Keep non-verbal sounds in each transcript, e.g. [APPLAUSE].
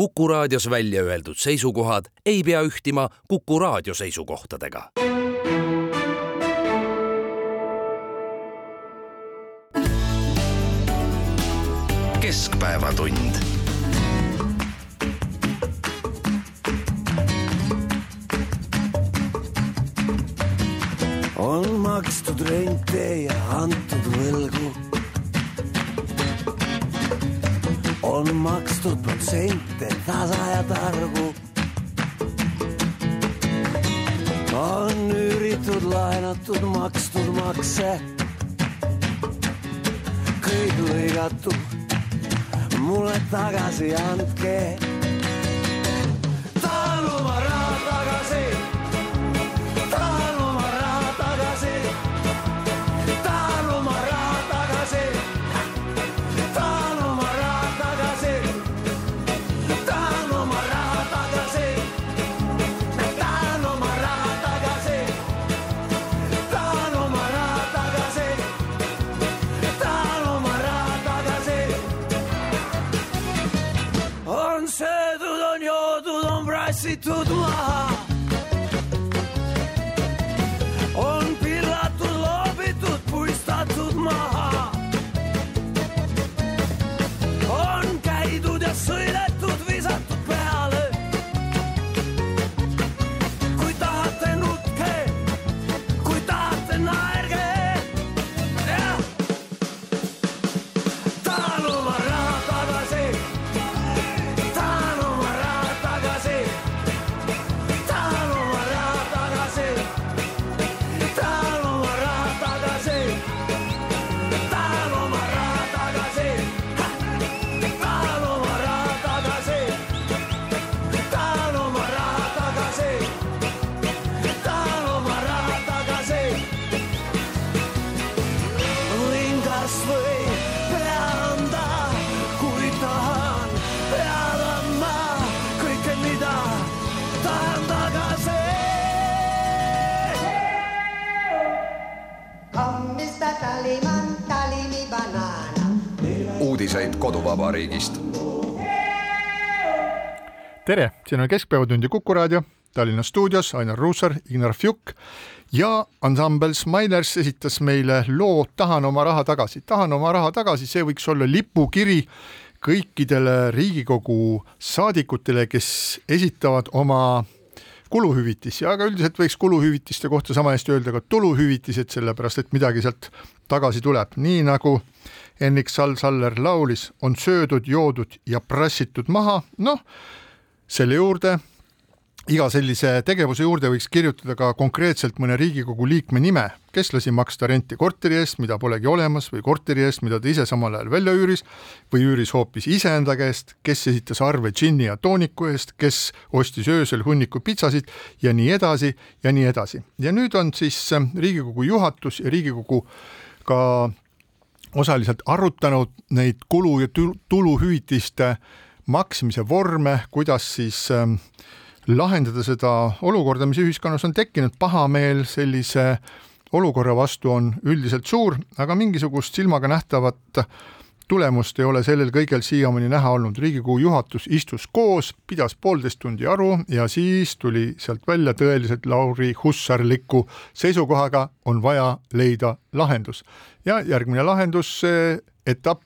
Kuku raadios välja öeldud seisukohad ei pea ühtima Kuku raadio seisukohtadega. keskpäevatund on makstud rente ja antud võlgu. On makstud protsente tasa ja targu. on üüritud, laenatud, makstud makse. kõik lõigatud, mulle tagasi andke tassitud siin on Keskpäevatund ja Kuku raadio, Tallinna stuudios Ainar Ruussaar, Ignar Fjuk ja ansambel Smilers esitas meile loo Tahan oma raha tagasi. tahan oma raha tagasi, see võiks olla lipukiri kõikidele Riigikogu saadikutele, kes esitavad oma kuluhüvitisi, aga üldiselt võiks kuluhüvitiste kohta sama hästi öelda ka tuluhüvitised, sellepärast et midagi sealt tagasi tuleb, nii nagu Henrik Sall-Saller laulis, on söödud, joodud ja prassitud maha, noh, selle juurde, iga sellise tegevuse juurde võiks kirjutada ka konkreetselt mõne Riigikogu liikme nime, kes lasi maksta renti korteri eest, mida polegi olemas, või korteri eest, mida ta ise samal ajal välja üüris, või üüris hoopis iseenda käest, kes esitas arve džinni ja tooniku eest, kes ostis öösel hunniku pitsasid ja nii edasi ja nii edasi. ja nüüd on siis äh, Riigikogu juhatus ja Riigikogu ka osaliselt arutanud neid kulu- ja tul- tuluhüvitiste maksmise vorme, kuidas siis ähm, lahendada seda olukorda, mis ühiskonnas on tekkinud, pahameel sellise olukorra vastu on üldiselt suur, aga mingisugust silmaga nähtavat tulemust ei ole sellel kõigel siiamaani näha olnud. riigikogu juhatus istus koos, pidas poolteist tundi aru ja siis tuli sealt välja tõeliselt Lauri Hussarliku seisukohaga, on vaja leida lahendus. ja järgmine lahendus, etapp,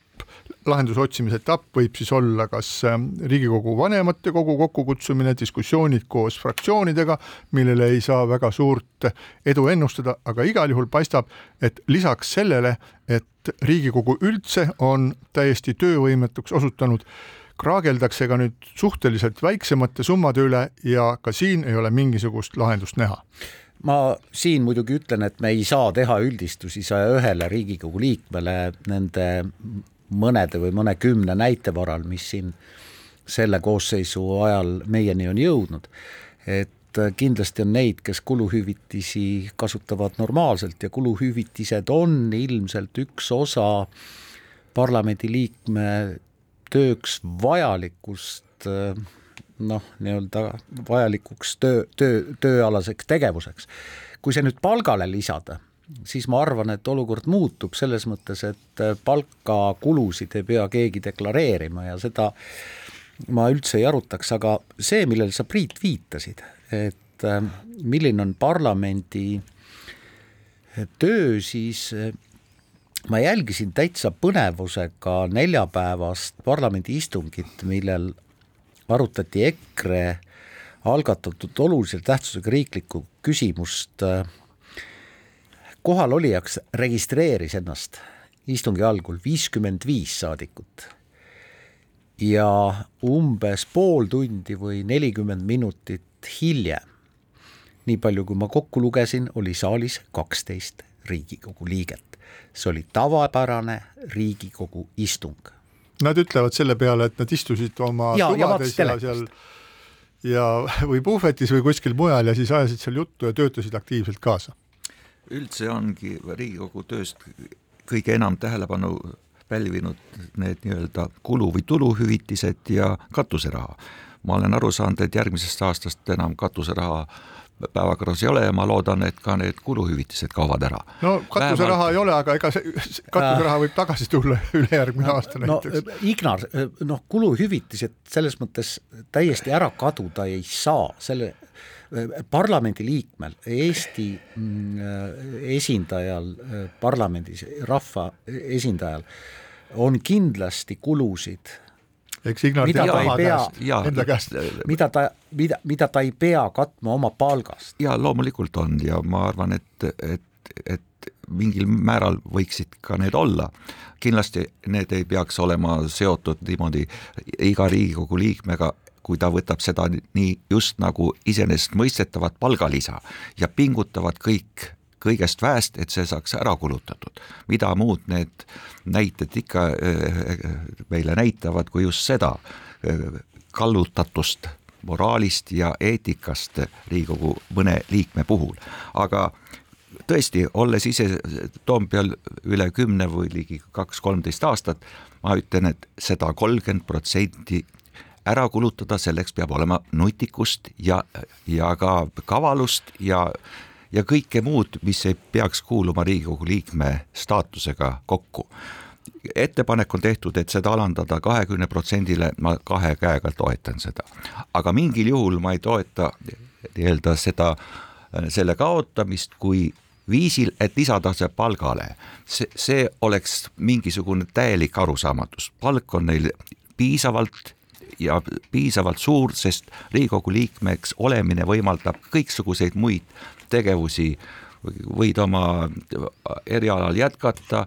lahenduse otsimise etapp võib siis olla kas ähm, Riigikogu vanematekogu kokkukutsumine, diskussioonid koos fraktsioonidega, millele ei saa väga suurt edu ennustada, aga igal juhul paistab, et lisaks sellele, et Riigikogu üldse on täiesti töövõimetuks osutunud, kraageldakse ka nüüd suhteliselt väiksemate summade üle ja ka siin ei ole mingisugust lahendust näha. Ma siin muidugi ütlen, et me ei saa teha üldistusi saja ühele Riigikogu liikmele nende mõnede või mõnekümne näite varal, mis siin selle koosseisu ajal meieni on jõudnud. et kindlasti on neid, kes kuluhüvitisi kasutavad normaalselt ja kuluhüvitised on ilmselt üks osa parlamendiliikme tööks vajalikust noh, nii-öelda vajalikuks töö, töö, tööalaseks tegevuseks. kui see nüüd palgale lisada, siis ma arvan, et olukord muutub selles mõttes, et palkakulusid ei pea keegi deklareerima ja seda ma üldse ei arutaks, aga see, millele sa, Priit, viitasid, et äh, milline on parlamendi töö, siis äh, ma jälgisin täitsa põnevusega neljapäevast parlamendi istungit, millel arutati EKRE algatatud olulise tähtsusega riiklikku küsimust. Kohalolijaks registreeris ennast istungi algul viiskümmend viis saadikut ja umbes pool tundi või nelikümmend minutit hiljem, nii palju kui ma kokku lugesin, oli saalis kaksteist Riigikogu liiget. see oli tavapärane Riigikogu istung. Nad ütlevad selle peale, et nad istusid oma Ja- tuvades ja, ja seal ja või puhvetis või kuskil mujal ja siis ajasid seal juttu ja töötasid aktiivselt kaasa. Üldse ongi Riigikogu tööst kõige enam tähelepanu pälvinud need nii-öelda kulu- või tuluhüvitised ja katuseraha. ma olen aru saanud, et järgmisest aastast enam katuseraha päevakorras ei ole ja ma loodan, et ka need kuluhüvitised kaovad ära. no katuseraha ei ole, aga ega see [LAUGHS] katuseraha võib tagasi tulla [LAUGHS] ülejärgmine aasta no näiteks. Ignar, noh, kuluhüvitised selles mõttes täiesti ära kaduda ei saa, selle parlamendiliikmel, Eesti mm, esindajal parlamendis, rahva esindajal on kindlasti kulusid, eks Ignar mida teab ta ei oma pea- käest, jaa. enda käest. mida ta, mida, mida ta ei pea katma oma palgast. ja loomulikult on ja ma arvan, et, et, et mingil määral võiksid ka need olla. kindlasti need ei peaks olema seotud niimoodi iga Riigikogu liikmega, kui ta võtab seda nii just nagu iseenesestmõistetavat palgalisa ja pingutavad kõik kõigest väest, et see saaks ära kulutatud. mida muud need näited ikka eh, meile näitavad, kui just seda eh, kallutatust moraalist ja eetikast Riigikogu mõne liikme puhul, aga tõesti, olles ise Toompeal üle kümne või ligi kaks-kolmteist aastat, ma ütlen, et seda kolmkümmend protsenti ära kulutada, selleks peab olema nutikust ja, ja ka kavalust ja ja kõike muud, mis ei peaks kuuluma Riigikogu liikme staatusega kokku. ettepanek on tehtud, et seda alandada kahekümne protsendile, ma kahe käega toetan seda. aga mingil juhul ma ei toeta nii-öelda seda, selle kaotamist, kui viisil, et lisada see palgale. see, see oleks mingisugune täielik arusaamatus, palk on neil piisavalt ja piisavalt suur, sest Riigikogu liikmeks olemine võimaldab kõiksuguseid muid tegevusi, võid oma erialal jätkata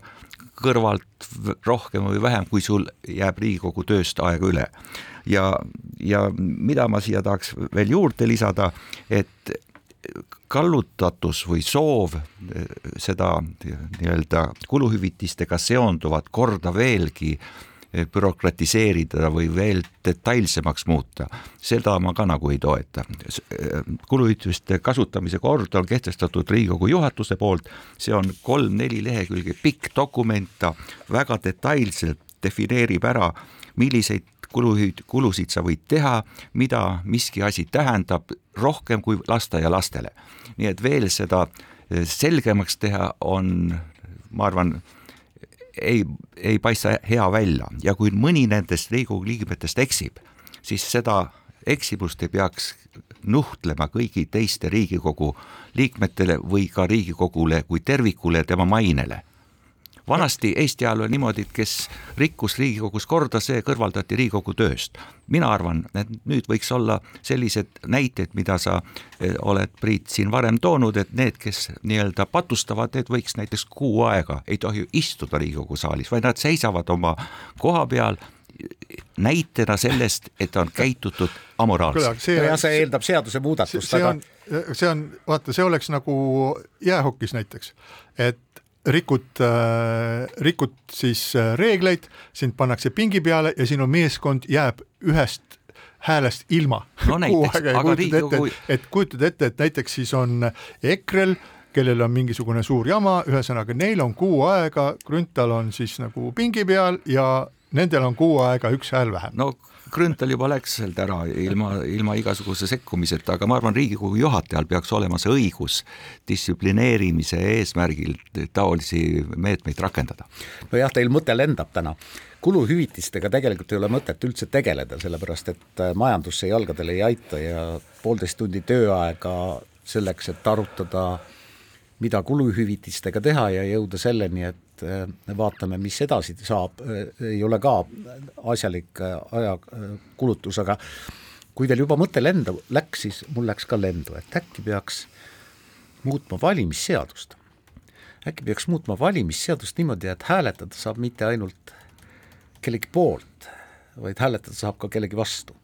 kõrvalt rohkem või vähem, kui sul jääb Riigikogu tööst aega üle. ja, ja mida ma siia tahaks veel juurde lisada, et kallutatus või soov seda nii-öelda kuluhüvitistega seonduvat korda veelgi bürokratiseerida või veel detailsemaks muuta, seda ma ka nagu ei toeta. kuluhüvitiste kasutamise kord on kehtestatud Riigikogu juhatuse poolt, see on kolm-neli lehekülge pikk dokument, ta väga detailselt defineerib ära, milliseid kuluhüvit-, kulusid sa võid teha, mida miski asi tähendab, rohkem kui lasteaialastele. nii et veel seda selgemaks teha on, ma arvan, ei, ei paista hea välja ja kui mõni nendest Riigikogu liikmetest eksib, siis seda eksimust ei peaks nuhtlema kõigi teiste Riigikogu liikmetele või ka Riigikogule kui tervikule, tema mainele. Vanasti Eesti ajal oli niimoodi, et kes rikkus Riigikogus korda, see kõrvaldati Riigikogu tööst. mina arvan, et nüüd võiks olla sellised näited, mida sa eh, oled, Priit, siin varem toonud, et need, kes nii-öelda patustavad, need võiks näiteks kuu aega, ei tohi istuda Riigikogu saalis, vaid nad seisavad oma koha peal näitena sellest, et on käitutud amoraalselt. see, ja see eeldab seadusemuudatust, see aga on, see on, vaata, see oleks nagu jäähokis näiteks, et rikud äh,, rikud siis äh, reegleid, sind pannakse pingi peale ja sinu meeskond jääb ühest häälest ilma No näiteks, aga Riigikogu- et kujutad ette, et näiteks siis on EKRE-l kellel on mingisugune suur jama, ühesõnaga neil on kuu aega, Grünthal on siis nagu pingi peal ja nendel on kuu aega üks hääl vähem. no Grünthal juba läks sealt ära ilma, ilma igasuguse sekkumiseta, aga ma arvan, Riigikogu juhatajal peaks olema see õigus distsiplineerimise eesmärgil taolisi meetmeid rakendada. nojah, teil mõte lendab täna. kuluhüvitistega tegelikult ei ole mõtet üldse tegeleda, sellepärast et äh, majandus see jalgadele ei aita ja poolteist tundi tööaega selleks, et arutada, mida kuluhüvitistega teha ja jõuda selleni, et et äh, vaatame, mis edasi saab, äh, ei ole ka asjalik äh, ajakulutus, aga kui teil juba mõte lenda läks, siis mul läks ka lendu, et äkki peaks muutma valimisseadust. äkki peaks muutma valimisseadust niimoodi, et hääletada saab mitte ainult kellegi poolt, vaid hääletada saab ka kellegi vastu.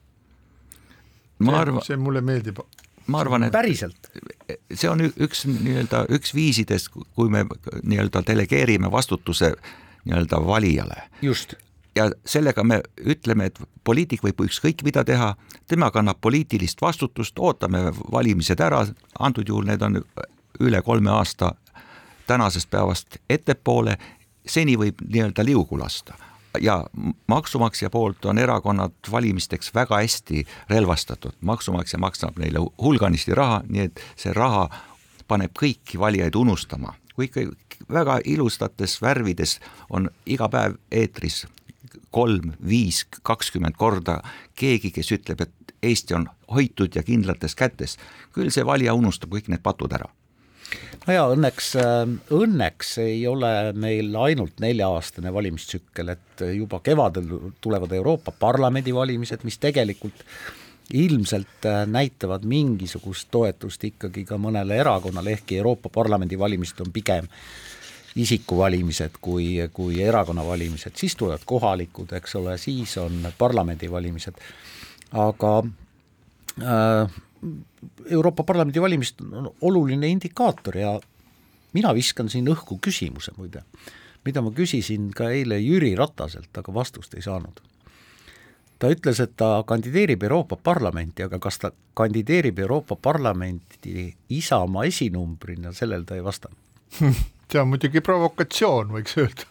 ma arvan, see mulle meeldib ma arvan, et päriselt, see on üks nii-öelda üks viisidest, kui me nii-öelda delegeerime vastutuse nii-öelda valijale. just. ja sellega me ütleme, et poliitik võib ükskõik mida teha, tema kannab poliitilist vastutust, ootame valimised ära, antud juhul need on üle kolme aasta tänasest päevast ettepoole, seni võib nii-öelda liugu lasta ja maksumaksja poolt on erakonnad valimisteks väga hästi relvastatud, maksumaksja maksab neile hulganisti raha, nii et see raha paneb kõiki valijaid unustama. kui ikka väga ilustates värvides on iga päev eetris kolm, viis, kakskümmend korda keegi, kes ütleb, et Eesti on hoitud ja kindlates kätes, küll see valija unustab kõik need patud ära no jaa, õnneks, äh, õnneks ei ole meil ainult nelja-aastane valimistsükkel, et juba kevadel tulevad Euroopa Parlamendi valimised, mis tegelikult ilmselt äh, näitavad mingisugust toetust ikkagi ka mõnele erakonnale, ehkki Euroopa Parlamendi valimised on pigem isikuvalimised kui, kui erakonnavalimised, siis tulevad kohalikud, eks ole, siis on parlamendivalimised, aga äh, Euroopa Parlamendi valimist on oluline indikaator ja mina viskan siin õhku küsimuse muide, mida ma küsisin ka eile Jüri Rataselt, aga vastust ei saanud. ta ütles, et ta kandideerib Euroopa Parlamenti, aga kas ta kandideerib Euroopa Parlamenti Isamaa esinumbrina, sellele ta ei vastanud [LAUGHS] see on muidugi provokatsioon, võiks öelda,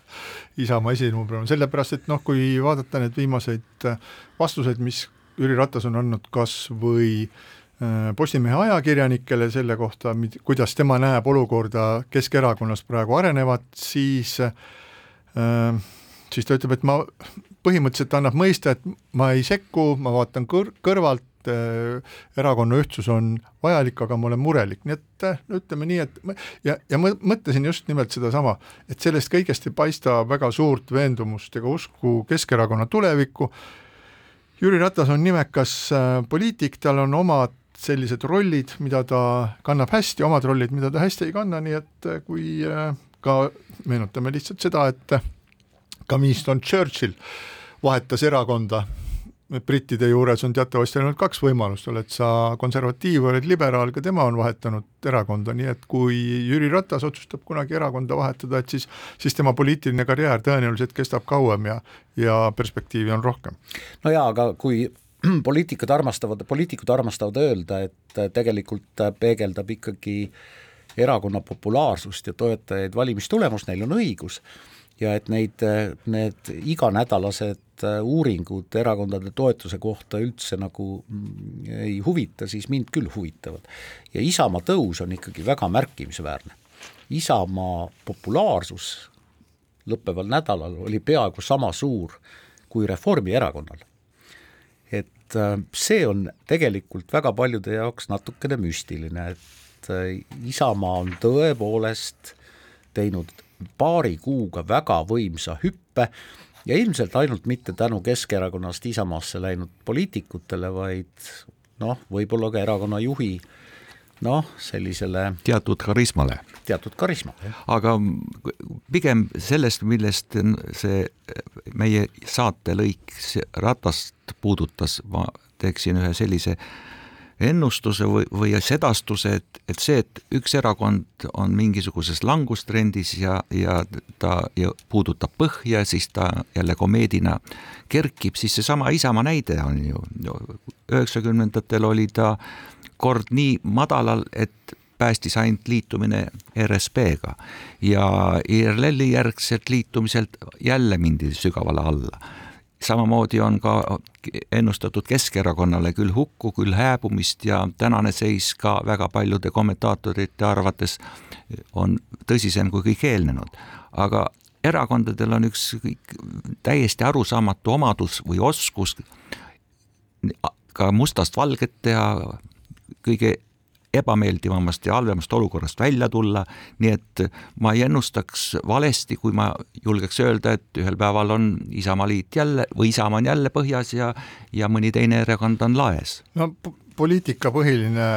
Isamaa esinumbrina, sellepärast et noh, kui vaadata need viimaseid vastuseid, mis Jüri Ratas on andnud kas või äh, Äh, Postimehe ajakirjanikele selle kohta, kuidas tema näeb olukorda Keskerakonnas praegu arenevat, siis äh, siis ta ütleb, et ma põhimõtteliselt annab mõista, et ma ei sekku, ma vaatan kõr-, kõrvalt, äh, erakonna ühtsus on vajalik, aga ma olen murelik, nii et no ütleme nii, et ja, ja ma mõtlesin just nimelt sedasama, et sellest kõigest ei paista väga suurt veendumust ega usku Keskerakonna tulevikku, Jüri Ratas on nimekas poliitik, tal on omad sellised rollid, mida ta kannab hästi, omad rollid, mida ta hästi ei kanna, nii et äh, kui äh, ka meenutame lihtsalt seda, et äh, ka Winston Churchill vahetas erakonda, brittide juures on teatavasti ainult kaks võimalust, oled sa konservatiiv oled liberaal, ka tema on vahetanud erakonda, nii et kui Jüri Ratas otsustab kunagi erakonda vahetada, et siis, siis tema poliitiline karjäär tõenäoliselt kestab kauem ja, ja perspektiivi on rohkem. no jaa, aga kui [CLEARS THROAT] poliitikud armastavad, poliitikud armastavad öelda, et tegelikult peegeldab ikkagi erakonna populaarsust ja toetajaid valimistulemust, neil on õigus, ja et neid, need iganädalased uuringud erakondade toetuse kohta üldse nagu mm, ei huvita, siis mind küll huvitavad. ja Isamaa tõus on ikkagi väga märkimisväärne. Isamaa populaarsus lõppeval nädalal oli peaaegu sama suur kui Reformierakonnal et äh, see on tegelikult väga paljude jaoks natukene müstiline, et äh, Isamaa on tõepoolest teinud paari kuuga väga võimsa hüppe ja ilmselt ainult mitte tänu Keskerakonnast Isamaasse läinud poliitikutele, vaid noh, võib-olla ka erakonna juhi noh, sellisele teatud karismale. teatud karisma, jah. aga pigem sellest, millest see meie saatelõik Ratast puudutas, ma teeksin ühe sellise ennustuse või, või sedastuse, et, et see, et üks erakond on mingisuguses langustrendis ja, ja ta ja puudutab põhja, siis ta jälle komeedina kerkib, siis seesama Isamaa näide on ju, üheksakümnendatel oli ta kord nii madalal, et päästis ainult liitumine RSP-ga ja IRL-i järgselt liitumiselt jälle mindi sügavale alla samamoodi on ka ennustatud Keskerakonnale küll hukku, küll hääbumist ja tänane seis ka väga paljude kommentaatorite arvates on tõsisem kui kõik eelnenud. aga erakondadel on üks täiesti arusaamatu omadus või oskus ka mustast valget teha, kõige ebameeldivamast ja halvemast olukorrast välja tulla, nii et ma ei ennustaks valesti, kui ma julgeks öelda, et ühel päeval on Isamaaliit jälle või Isamaa on jälle põhjas ja, ja mõni teine erakond on laes. no poliitika põhiline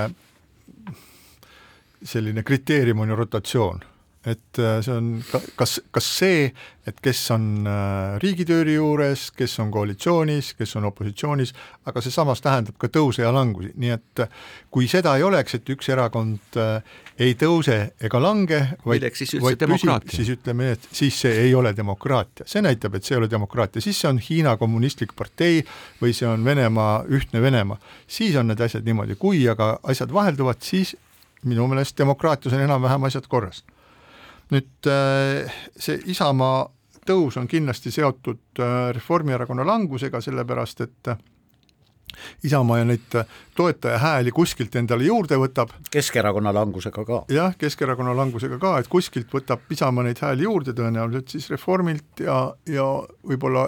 selline kriteerium on ju rotatsioon et äh, see on kas, kas see, et kes on äh, riigitööri juures, kes on koalitsioonis, kes on opositsioonis, aga see samas tähendab ka tõuse ja langusi, nii et äh, kui seda ei oleks, et üks erakond ei tõuse ega lange, vaid, vaid püsib, siis ütleme, et siis see ei ole demokraatia, see näitab, et see ei ole demokraatia, siis see on Hiina kommunistlik partei või see on Venemaa, ühtne Venemaa, siis on need asjad niimoodi, kui aga asjad vahelduvad, siis minu meelest demokraatias on enam-vähem asjad korras nüüd äh, see Isamaa tõus on kindlasti seotud äh, Reformierakonna langusega, sellepärast et äh, Isamaa ja neid toetaja hääli kuskilt endale juurde võtab. Keskerakonna langusega ka. jah, Keskerakonna langusega ka, et kuskilt võtab Isamaa neid hääli juurde tõenäoliselt siis Reformilt ja, ja võib-olla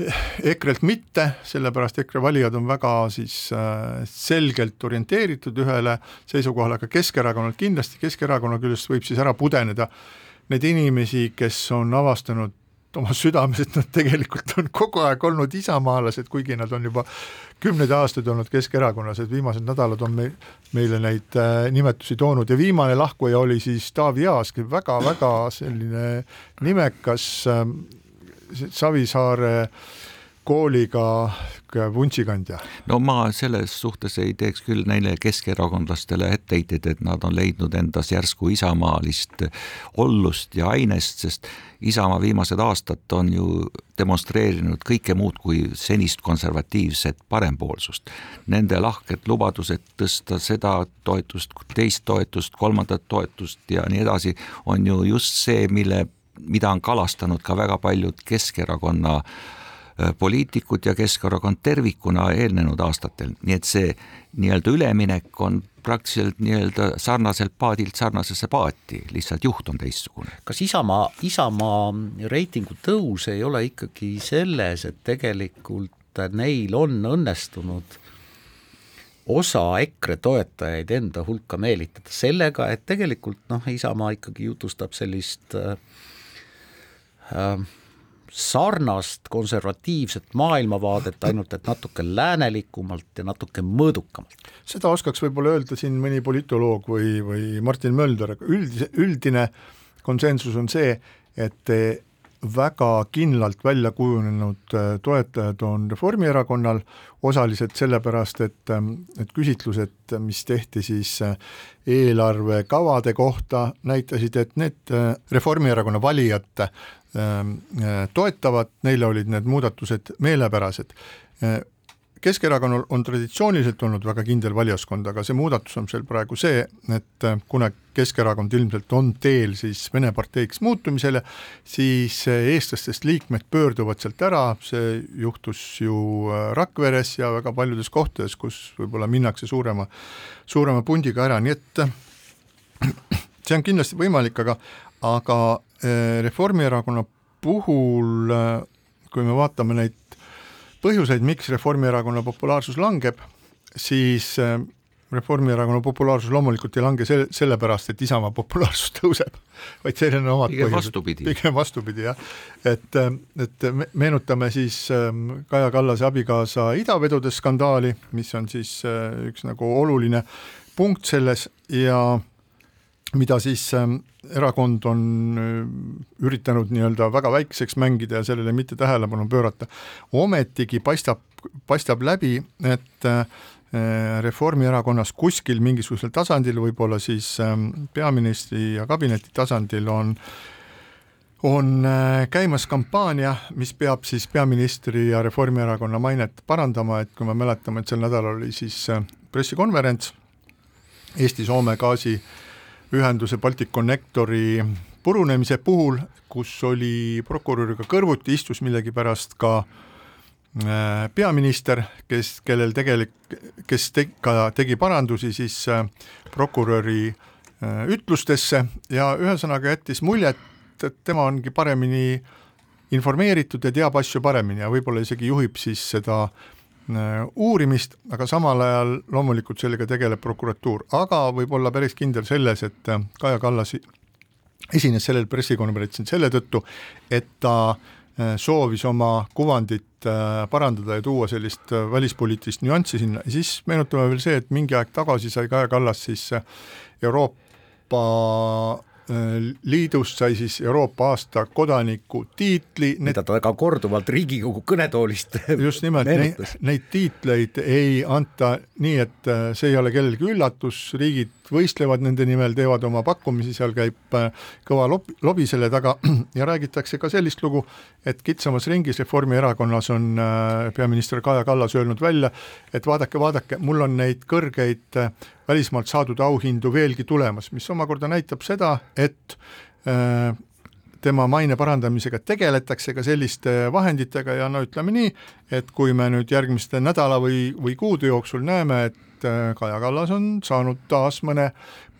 EKRE-lt mitte, sellepärast EKRE valijad on väga siis äh, selgelt orienteeritud ühele seisukohale, aga Keskerakonnalt kindlasti, Keskerakonna küljest võib siis ära pudeneda neid inimesi, kes on avastanud oma südames, et nad tegelikult on kogu aeg olnud isamaalased, kuigi nad on juba kümneid aastaid olnud Keskerakonnas, et viimased nädalad on meil, meile neid äh, nimetusi toonud. Ja viimane lahkuja oli siis Taavi Aas, väga-väga selline nimekas äh, Savisaare kooliga vuntsikandja. no ma selles suhtes ei teeks küll neile keskerakondlastele etteheiteid, et nad on leidnud endas järsku isamaalist ollust ja ainest, sest Isamaa viimased aastad on ju demonstreerinud kõike muud kui senist konservatiivset parempoolsust. Nende lahked lubadused tõsta seda toetust, teist toetust, kolmandat toetust ja nii edasi, on ju just see, mille mida on kalastanud ka väga paljud Keskerakonna äh, poliitikud ja Keskerakond tervikuna eelnenud aastatel, nii et see nii-öelda üleminek on praktiliselt nii-öelda sarnaselt paadilt sarnasesse paati, lihtsalt juht on teistsugune. kas Isamaa, Isamaa reitingu tõus ei ole ikkagi selles, et tegelikult neil on õnnestunud osa EKRE toetajaid enda hulka meelitada sellega, et tegelikult noh, Isamaa ikkagi jutustab sellist äh, sarnast konservatiivset maailmavaadet, ainult et natuke läänelikumalt ja natuke mõõdukamalt. seda oskaks võib-olla öelda siin mõni politoloog või, või Martin Mölder, aga üldise, üldine konsensus on see, et väga kindlalt välja kujunenud äh, toetajad on Reformierakonnal, osaliselt sellepärast, et, et küsitlused, mis tehti siis äh, eelarvekavade kohta, näitasid, et need Reformierakonna valijad äh, toetavad, neile olid need muudatused meelepärased. Äh, Keskerakonnal on traditsiooniliselt olnud väga kindel valijaskond, aga see muudatus on seal praegu see, et äh, kuna Keskerakond ilmselt on teel siis Vene parteiks muutumisele, siis eestlastest liikmed pöörduvad sealt ära, see juhtus ju Rakveres ja väga paljudes kohtades, kus võib-olla minnakse suurema, suurema pundiga ära, nii et [CLEARS THROAT] see on kindlasti võimalik, aga, aga Reformierakonna puhul, eh, kui me vaatame neid põhjuseid, miks Reformierakonna populaarsus langeb, siis eh, Reformierakonna populaarsus loomulikult ei lange selle, sellepärast, et Isamaa populaarsus [LAUGHS] tõuseb, vaid sellel on omad pigem vastupidi. pigem vastupidi, jah. et, et meenutame siis Kaja Kallase abikaasa idavedude skandaali, mis on siis üks nagu oluline punkt selles ja mida siis ähm, erakond on äh, üritanud nii-öelda väga väikseks mängida ja sellele mitte tähelepanu pöörata. ometigi paistab, paistab läbi, et äh, Reformierakonnas kuskil mingisugusel tasandil, võib-olla siis ähm, peaministri ja kabineti tasandil on on äh, käimas kampaania, mis peab siis peaministri ja Reformierakonna mainet parandama, et kui me mäletame, et sel nädalal oli siis pressikonverents Eesti-Soome gaasi äh, ühenduse Balticconnectori purunemise puhul, kus oli prokuröriga kõrvuti, istus millegipärast ka äh, peaminister, kes, kellel tegelik, kes te, ka tegi parandusi siis äh, prokuröri äh, ütlustesse ja ühesõnaga jättis muljet, et tema ongi paremini informeeritud ja teab asju paremini ja võib-olla isegi juhib siis seda uurimist, aga samal ajal loomulikult sellega tegeleb prokuratuur, aga võib olla päris kindel selles, et Kaja Kallas esines sellel pressikonverentsil selle tõttu, et ta äh, soovis oma kuvandit äh, parandada ja tuua sellist äh, välispoliitilist nüanssi sinna. Siis meenutame veel see, et mingi aeg tagasi sai Kaja Kallas siis Euroopa liidust sai siis Euroopa aasta kodaniku tiitli. mida ta ka korduvalt Riigikogu kõnetoolist [LAUGHS] just nimelt, neid, neid tiitleid ei anta nii, et äh, see ei ole kellelgi üllatus, riigid võistlevad nende nimel, teevad oma pakkumisi, seal käib äh, kõva lobi, lobi selle taga [CLEARS THROAT] ja räägitakse ka sellist lugu, et kitsamas ringis Reformierakonnas on äh, peaminister Kaja Kallas öelnud välja, et vaadake, vaadake, mul on neid kõrgeid välismaalt saadud auhindu veelgi tulemas, mis omakorda näitab seda, et äh, tema maine parandamisega tegeletakse ka selliste vahenditega ja no ütleme nii, et kui me nüüd järgmiste nädala või, või kuude jooksul näeme, et äh, Kaja Kallas on saanud taas mõne,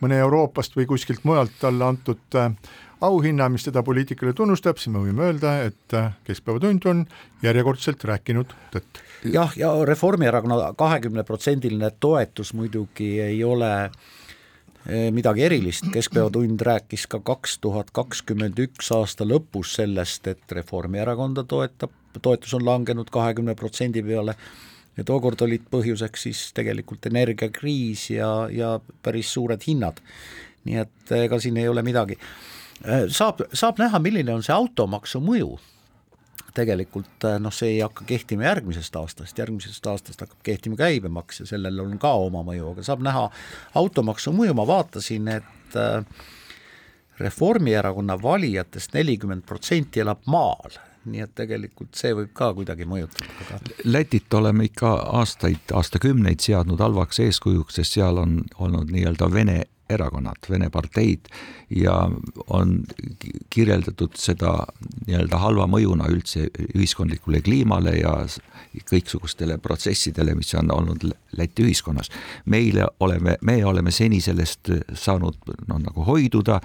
mõne Euroopast või kuskilt mujalt talle antud äh, auhinna, mis teda poliitikale tunnustab, siis me võime öelda, et äh, Keskpäevatund on järjekordselt rääkinud tõtt. jah, ja Reformierakonna kahekümneprotsendiline toetus muidugi ei ole midagi erilist, Keskpäevatund rääkis ka kaks tuhat kakskümmend üks aasta lõpus sellest, et Reformierakonda toetab, toetus on langenud kahekümne protsendi peale ja tookord olid põhjuseks siis tegelikult energiakriis ja, ja päris suured hinnad. nii et ega siin ei ole midagi. Äh, saab, saab näha, milline on see automaksu mõju. Tegelikult äh, noh, see ei hakka kehtima järgmisest aastast, järgmisest aastast hakkab kehtima käibemaks ja sellel on ka oma mõju, aga saab näha automaksu mõju, ma vaatasin, et äh, Reformierakonna valijatest nelikümmend protsenti elab maal, nii et tegelikult see võib ka kuidagi mõjutada. Lätit oleme ikka aastaid, aastakümneid seadnud halvaks eeskujuks, sest seal on olnud nii-öelda vene erakonnad, Vene parteid ja on kirjeldatud seda nii-öelda halva mõjuna üldse ühiskondlikule kliimale ja kõiksugustele protsessidele, mis on olnud Läti ühiskonnas. meile oleme, me oleme seni sellest saanud noh, nagu hoiduda,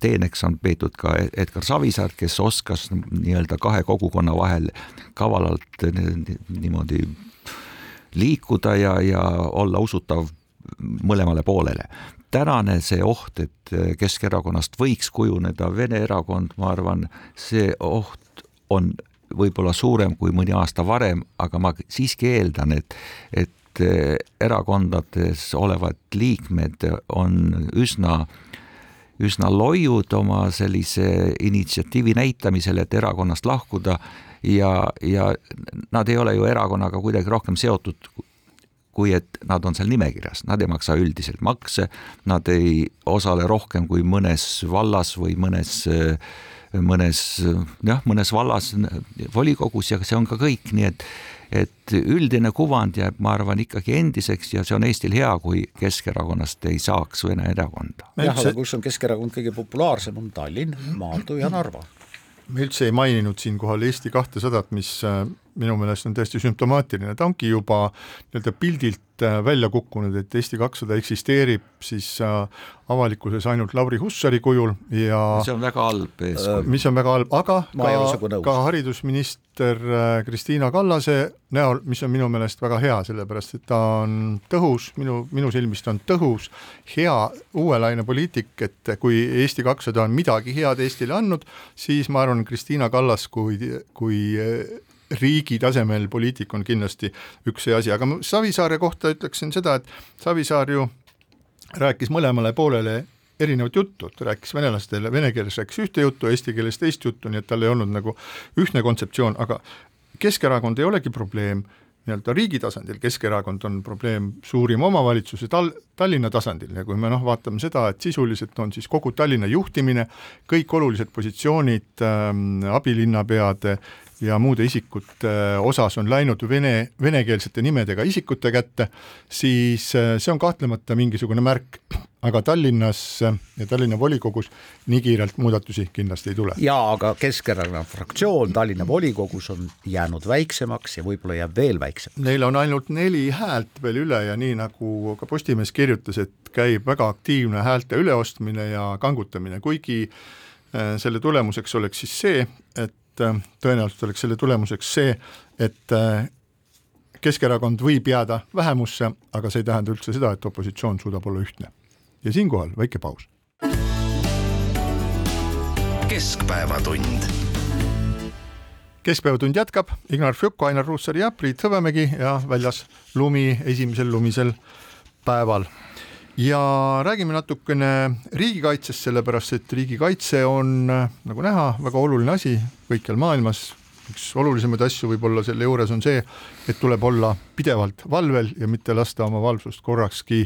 teeneks on peetud ka Edgar Savisaar, kes oskas nii-öelda kahe kogukonna vahel kavalalt niimoodi liikuda ja, ja olla usutav mõlemale poolele tänane see oht, et äh, Keskerakonnast võiks kujuneda Vene erakond, ma arvan, see oht on võib-olla suurem kui mõni aasta varem, aga ma siiski eeldan, et, et äh, erakondades olevad liikmed on üsna üsna loiud oma sellise initsiatiivi näitamisel, et erakonnast lahkuda ja, ja nad ei ole ju erakonnaga kuidagi rohkem seotud kui et nad on seal nimekirjas, nad ei maksa üldiselt makse, nad ei osale rohkem kui mõnes vallas või mõnes mõnes jah, mõnes vallas volikogus ja see on ka kõik, nii et et üldine kuvand jääb, ma arvan, ikkagi endiseks ja see on Eestil hea, kui Keskerakonnast ei saaks Vene erakonda. jah, aga kus on Keskerakond kõige populaarsem, on Tallinn, Maardu ja Narva me üldse ei maininud siinkohal Eesti kahtesadat, mis äh, minu meelest on täiesti sümptomaatiline, ta ongi juba nii-öelda pildilt äh, välja kukkunud, et Eesti kakssada eksisteerib siis äh, avalikkuses ainult Lauri Hussari kujul ja see on väga halb eeskuju. mis on väga halb, aga ka, ka haridusminister Kristiina Kallase näol, mis on minu meelest väga hea, sellepärast et ta on tõhus, minu, minu silmis ta on tõhus, hea uue laine poliitik, et kui Eesti kakssada on midagi head Eestile andnud, siis ma arvan, Kristiina Kallas kui, kui riigi tasemel poliitik on kindlasti üks see asi, aga ma Savisaare kohta ütleksin seda, et Savisaar ju rääkis mõlemale poolele erinevat juttu, ta rääkis venelastele vene keeles rääkis ühte juttu, eesti keeles teist juttu, nii et tal ei olnud nagu ühtne kontseptsioon, aga Keskerakond ei olegi probleem nii-öelda riigi tasandil, Keskerakond on probleem suurim omavalitsuse tal-, Tallinna tasandil. Ja kui me noh, vaatame seda, et sisuliselt on siis kogu Tallinna juhtimine, kõik olulised positsioonid ähm,, abilinnapeade ja muude isikute osas on läinud vene, venekeelsete nimedega isikute kätte, siis äh, see on kahtlemata mingisugune märk. aga Tallinnas ja Tallinna volikogus nii kiirelt muudatusi kindlasti ei tule. jaa, aga Keskerakonna fraktsioon Tallinna volikogus on jäänud väiksemaks ja võib-olla jääb veel väiksemaks. Neil on ainult neli häält veel üle ja nii, nagu ka Postimees kirjutas, et käib väga aktiivne häälte üleostmine ja kangutamine, kuigi äh, selle tulemuseks oleks siis see, et äh, tõenäoliselt oleks selle tulemuseks see, et äh, Keskerakond võib jääda vähemusse, aga see ei tähenda üldse seda, et opositsioon suudab olla ühtne. ja siinkohal väike paus. keskpäevatund keskpäevatund jätkab, Ignar Fjuko, Ainar Ruussaar ja Priit Hõbemägi ja väljas lumi esimesel lumisel päeval. Ja räägime natukene riigikaitsest, sellepärast et riigikaitse on nagu näha, väga oluline asi kõikjal maailmas. Üks olulisemaid asju võib-olla selle juures on see, et tuleb olla pidevalt valvel ja mitte lasta oma valvsust korrakski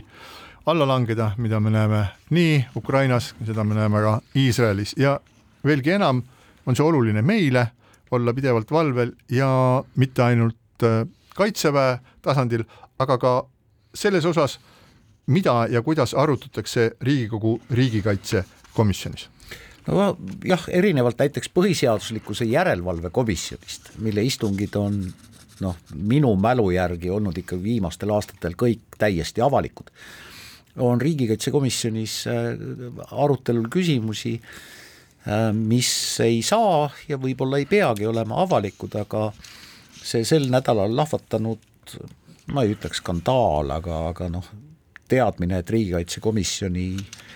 alla langeda, mida me näeme nii Ukrainas, seda me näeme ka Iisraelis. Ja veelgi enam on see oluline meile, olla pidevalt valvel ja mitte ainult äh, kaitseväe tasandil, aga ka selles osas, mida ja kuidas arutatakse Riigikogu riigikaitsekomisjonis? No jah, erinevalt näiteks põhiseaduslikkuse järelevalve komisjonist, mille istungid on noh, minu mälu järgi olnud ikka viimastel aastatel kõik täiesti avalikud, on riigikaitsekomisjonis äh, arutelul küsimusi, äh, mis ei saa ja võib-olla ei peagi olema avalikud, aga see sel nädalal lahvatanud, ma ei ütleks skandaal, aga, aga noh, teadmine, et riigikaitsekomisjoni äh,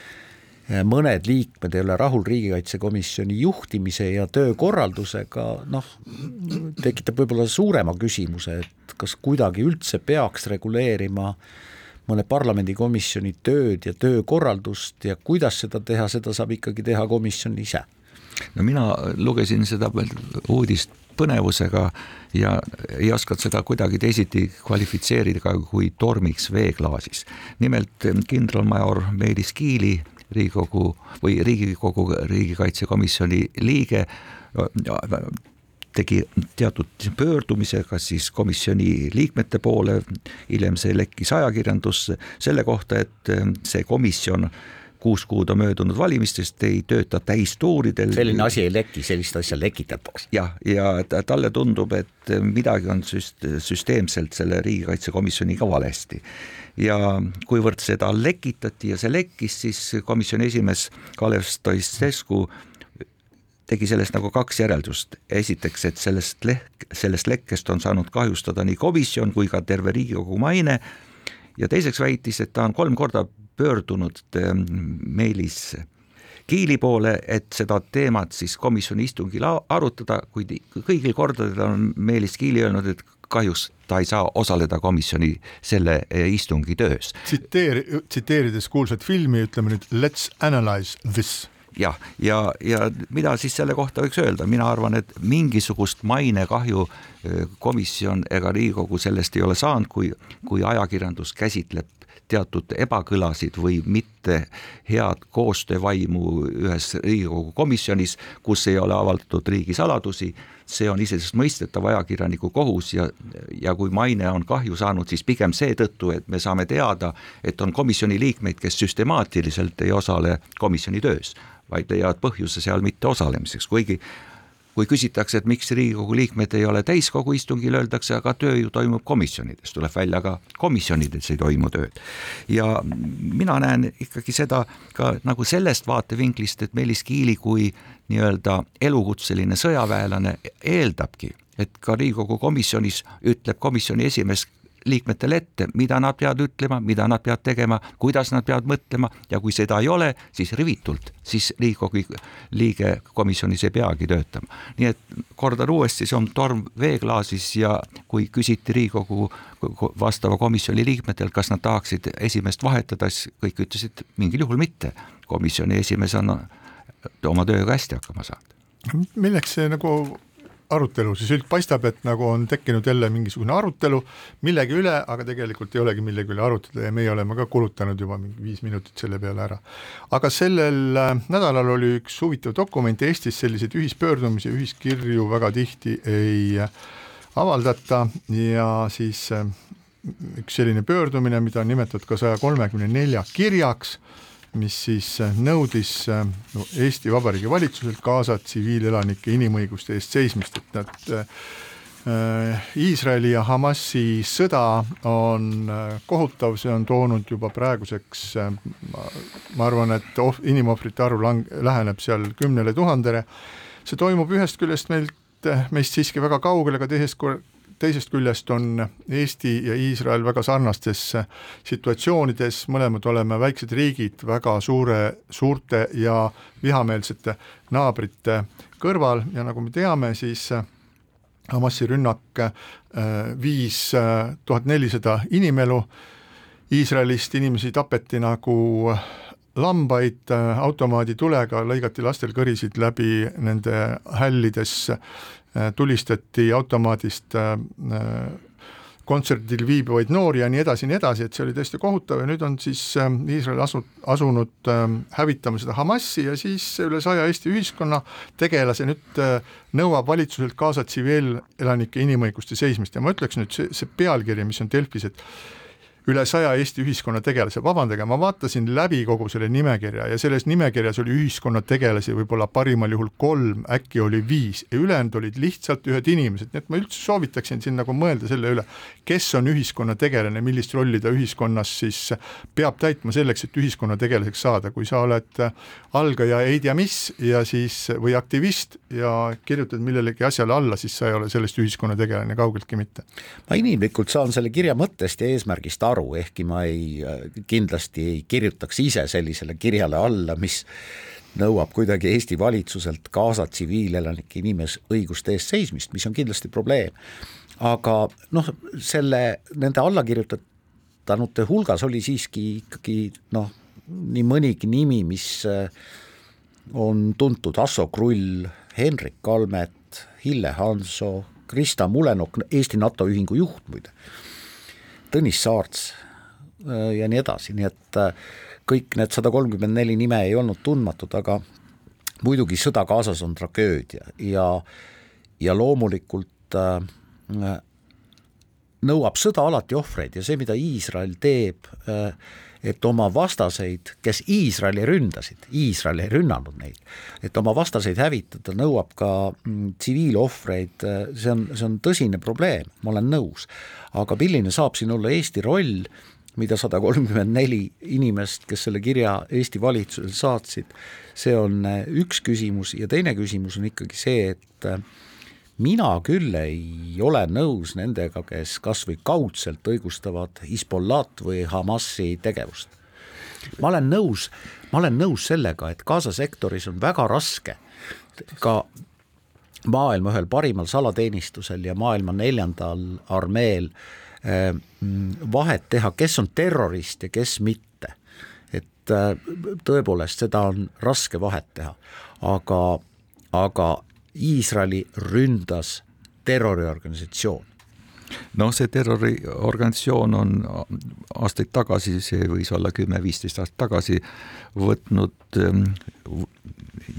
mõned liikmed ei ole rahul riigikaitsekomisjoni juhtimise ja töökorraldusega, noh, tekitab võib-olla suurema küsimuse, et kas kuidagi üldse peaks reguleerima mõne parlamendikomisjoni tööd ja töökorraldust ja kuidas seda teha, seda saab ikkagi teha komisjon ise. no mina lugesin seda uudist põnevusega ja ei osanud seda kuidagi teisiti kvalifitseerida kui tormiks veeklaasis. nimelt kindralmajor Meelis Kiili Riigikogu või Riigikogu riigikaitsekomisjoni liige tegi teatud pöördumise, kas siis komisjoni liikmete poole, hiljem see lekkis ajakirjandusse selle kohta, et see komisjon kuus kuud on möödunud valimistest, ei tööta täistuuridel. selline asi ei leki, sellist asja lekitatakse. jah, ja, talle tundub, et midagi on süst-, süsteemselt selle riigikaitsekomisjoniga valesti. ja kuivõrd seda lekitati ja see lekkis, siis komisjoni esimees Kalev Stoicescu tegi sellest nagu kaks järeldust. esiteks, et sellest lehk, sellest lekkest on saanud kahjustada nii komisjon kui ka terve Riigikogu maine ja teiseks väitis, et ta on kolm korda pöördunud Meelis Kiili poole, et seda teemat siis komisjoni istungil arutada, kuid kõigil kordadel on Meelis Kiili öelnud, et kahjuks ta ei saa osaleda komisjoni selle äh, istungi töös. tsiteeri, tsiteerides kuulsat filmi, ütleme nüüd let's analyze this jah, ja, ja, ja mida siis selle kohta võiks öelda, mina arvan, et mingisugust mainekahju äh, komisjon ega Riigikogu sellest ei ole saanud, kui, kui ajakirjandus käsitleb teatud ebakõlasid või mitte head koostöövaimu ühes Riigikogu komisjonis, kus ei ole avaldatud riigisaladusi, see on iseenesestmõistetav ajakirjaniku kohus ja, ja kui maine on kahju saanud, siis pigem seetõttu, et me saame teada, et on komisjoni liikmeid, kes süstemaatiliselt ei osale komisjoni töös, vaid leiavad põhjuse seal mitte osalemiseks, kuigi kui küsitakse, et miks Riigikogu liikmed ei ole täiskogu istungil, öeldakse, aga töö ju toimub komisjonides, tuleb välja ka komisjonides ei toimu tööd. ja mina näen ikkagi seda ka nagu sellest vaatevinklist, et Meelis Kiili kui nii-öelda elukutseline sõjaväelane eeldabki, et ka Riigikogu komisjonis ütleb komisjoni esimees liikmetele ette, mida nad peavad ütlema, mida nad peavad tegema, kuidas nad peavad mõtlema ja kui seda ei ole, siis rivitult, siis Riigikogu liige komisjonis ei peagi töötama. nii et kordan uuesti, see on torm veeklaasis ja kui küsiti Riigikogu vastava komisjoni liikmetelt, kas nad tahaksid esimeest vahetada, siis kõik ütlesid mingil juhul mitte. komisjoni esimees on oma tööga hästi hakkama saanud. milleks see nagu arutelu, siis üld paistab, et nagu on tekkinud jälle mingisugune arutelu millegi üle, aga tegelikult ei olegi millegi üle arutada ja meie oleme ka kulutanud juba mingi viis minutit selle peale ära. aga sellel äh, nädalal oli üks huvitav dokument, Eestis selliseid ühispöördumisi, ühiskirju väga tihti ei äh, avaldata ja siis äh, üks selline pöördumine, mida on nimetatud ka saja kolmekümne nelja kirjaks, mis siis nõudis no, Eesti Vabariigi valitsuselt Gaza tsiviilelanike inimõiguste eest seismist, et nad Iisraeli ja Hamasi sõda on kohutav, see on toonud juba praeguseks, ma arvan, et oh, inimohvrite arv lang-, läheneb seal kümnele tuhandele, see toimub ühest küljest meilt, meist siiski väga kaugel, aga teisest teisest küljest on Eesti ja Iisrael väga sarnastes situatsioonides, mõlemad oleme väiksed riigid väga suure, suurte ja vihameelsete naabrite kõrval. Ja nagu me teame, siis Hamasi rünnak äh, viis äh, tuhat nelisada inimelu, Iisraelist inimesi tapeti nagu lambaid äh, automaaditulega, lõigati lastel kõrisid läbi nende hällides, tulistati automaadist äh, kontserdil viibivaid noori ja nii edasi ja nii edasi, et see oli tõesti kohutav ja nüüd on siis Iisrael asu-, asunud hävitama seda Hamasi ja siis üle saja Eesti ühiskonna tegelase nüüd nõuab valitsuselt kaasa tsiviilelanike inimõiguste seismist. Ja ma ütleks nüüd see, see pealkiri, mis on Delfis, et üle saja Eesti ühiskonna tegelase, vabandage, ma vaatasin läbi kogu selle nimekirja ja selles nimekirjas oli ühiskonnategelasi võib-olla parimal juhul kolm, äkki oli viis ja ülejäänud olid lihtsalt ühed inimesed, nii et ma üldse soovitaksin siin nagu mõelda selle üle, kes on ühiskonnategelane, millist rolli ta ühiskonnas siis peab täitma selleks, et ühiskonnategelaseks saada, kui sa oled algaja ei tea mis ja siis, või aktivist ja kirjutad millelegi asjale alla, siis sa ei ole sellest ühiskonnategelane kaugeltki mitte. ma inimlikult saan selle kirja mõttest ja eesmärgist aru, aru, ehkki ma ei, kindlasti ei kirjutaks ise sellisele kirjale alla, mis nõuab kuidagi Eesti valitsuselt Gaza tsiviilelanike inimõiguste eest seismist, mis on kindlasti probleem. aga noh, selle, nende allakirjutanute hulgas oli siiski ikkagi noh, nii mõnigi nimi, mis äh, on tuntud, Asso Krull, Henrik Kalmet, Hille Hanso, Krista Mulenok, Eesti NATO ühingu juht muide Tõnis Saarts äh, ja nii edasi, nii et äh, kõik need sada kolmkümmend neli nime ei olnud tundmatud, aga muidugi sõda Gazas on tragöödia ja, ja loomulikult äh, nõuab sõda alati ohvreid ja see, mida Iisrael teeb äh,, et oma vastaseid, kes Iisraeli ründasid, Iisrael ei rünnanud neid, et oma vastaseid hävitada, nõuab ka mm, tsiviilohvreid, see on, see on tõsine probleem, ma olen nõus. aga milline saab siin olla Eesti roll, mida sada kolmkümmend neli inimest, kes selle kirja Eesti valitsusele saatsid, see on äh, üks küsimus ja teine küsimus on ikkagi see, et mina küll ei ole nõus nendega, kes kas või kaudselt õigustavad Hezbollat või Hamasi tegevust. ma olen nõus, ma olen nõus sellega, et Gaza sektoris on väga raske ka maailma ühel parimal salateenistusel ja maailma neljandal armeel eh, vahet teha, kes on terrorist ja kes mitte. et eh, tõepoolest, seda on raske vahet teha, aga, aga Iisraeli ründas terroriorganisatsioon. Noh, see terroriorganisatsioon on aastaid tagasi, see võis olla kümme-viisteist aastat tagasi, võtnud ähm,